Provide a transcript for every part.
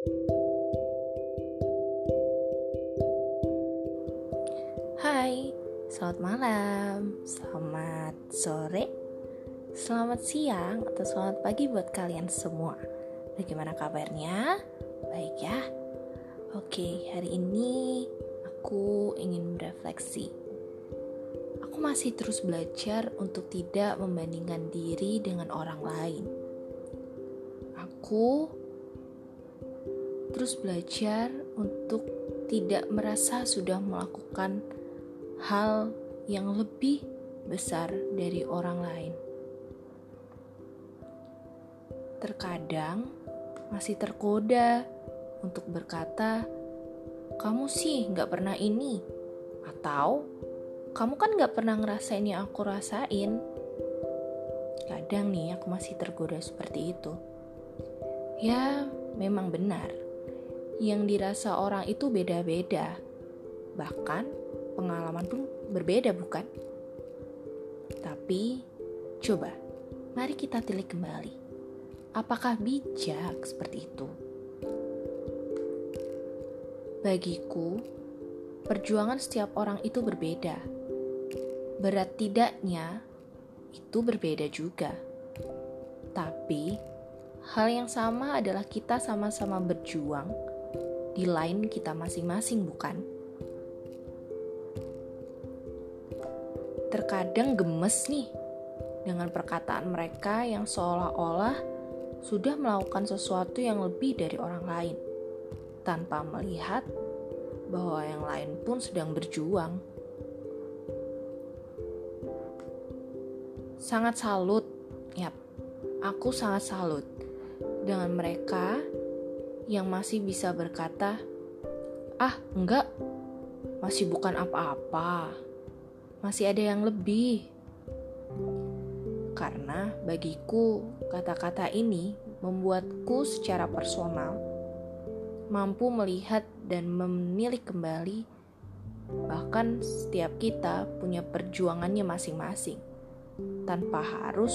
Hai, selamat malam, selamat sore, selamat siang, atau selamat pagi buat kalian semua. Bagaimana kabarnya? Baik ya? Oke, hari ini aku ingin berefleksi. Aku masih terus belajar untuk tidak membandingkan diri dengan orang lain. Aku terus belajar untuk tidak merasa sudah melakukan hal yang lebih besar dari orang lain. Terkadang masih tergoda untuk berkata, "Kamu sih nggak pernah ini," atau "Kamu kan nggak pernah ngerasain yang aku rasain." Kadang nih aku masih tergoda seperti itu. Ya, memang benar. Yang dirasa orang itu beda-beda. Bahkan pengalaman pun berbeda bukan? Tapi coba mari kita tilik kembali. Apakah bijak seperti itu? Bagiku, perjuangan setiap orang itu berbeda. Berat tidaknya itu berbeda juga. Tapi hal yang sama adalah kita sama-sama berjuang di lain kita masing-masing, bukan? terkadang gemes nih dengan perkataan mereka yang seolah-olah sudah melakukan sesuatu yang lebih dari orang lain tanpa melihat bahwa yang lain pun sedang berjuang. Sangat salut, yap, aku sangat salut dengan mereka yang masih bisa berkata, "Ah, enggak, masih bukan apa-apa." masih ada yang lebih. Karena bagiku, kata-kata ini membuatku secara personal mampu melihat dan menilik kembali bahkan setiap kita punya perjuangannya masing-masing tanpa harus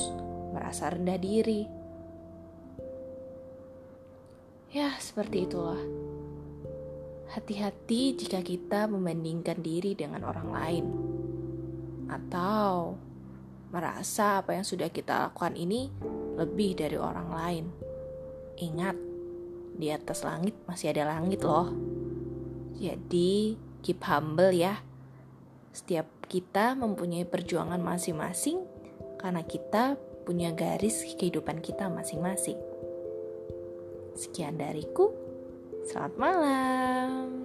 merasa rendah diri. Ya, seperti itulah. Hati-hati jika kita membandingkan diri dengan orang lain atau merasa apa yang sudah kita lakukan ini lebih dari orang lain. Ingat, di atas langit masih ada langit loh. Jadi, keep humble ya. Setiap kita mempunyai perjuangan masing-masing karena kita punya garis kehidupan kita masing-masing. Sekian dariku. Selamat malam.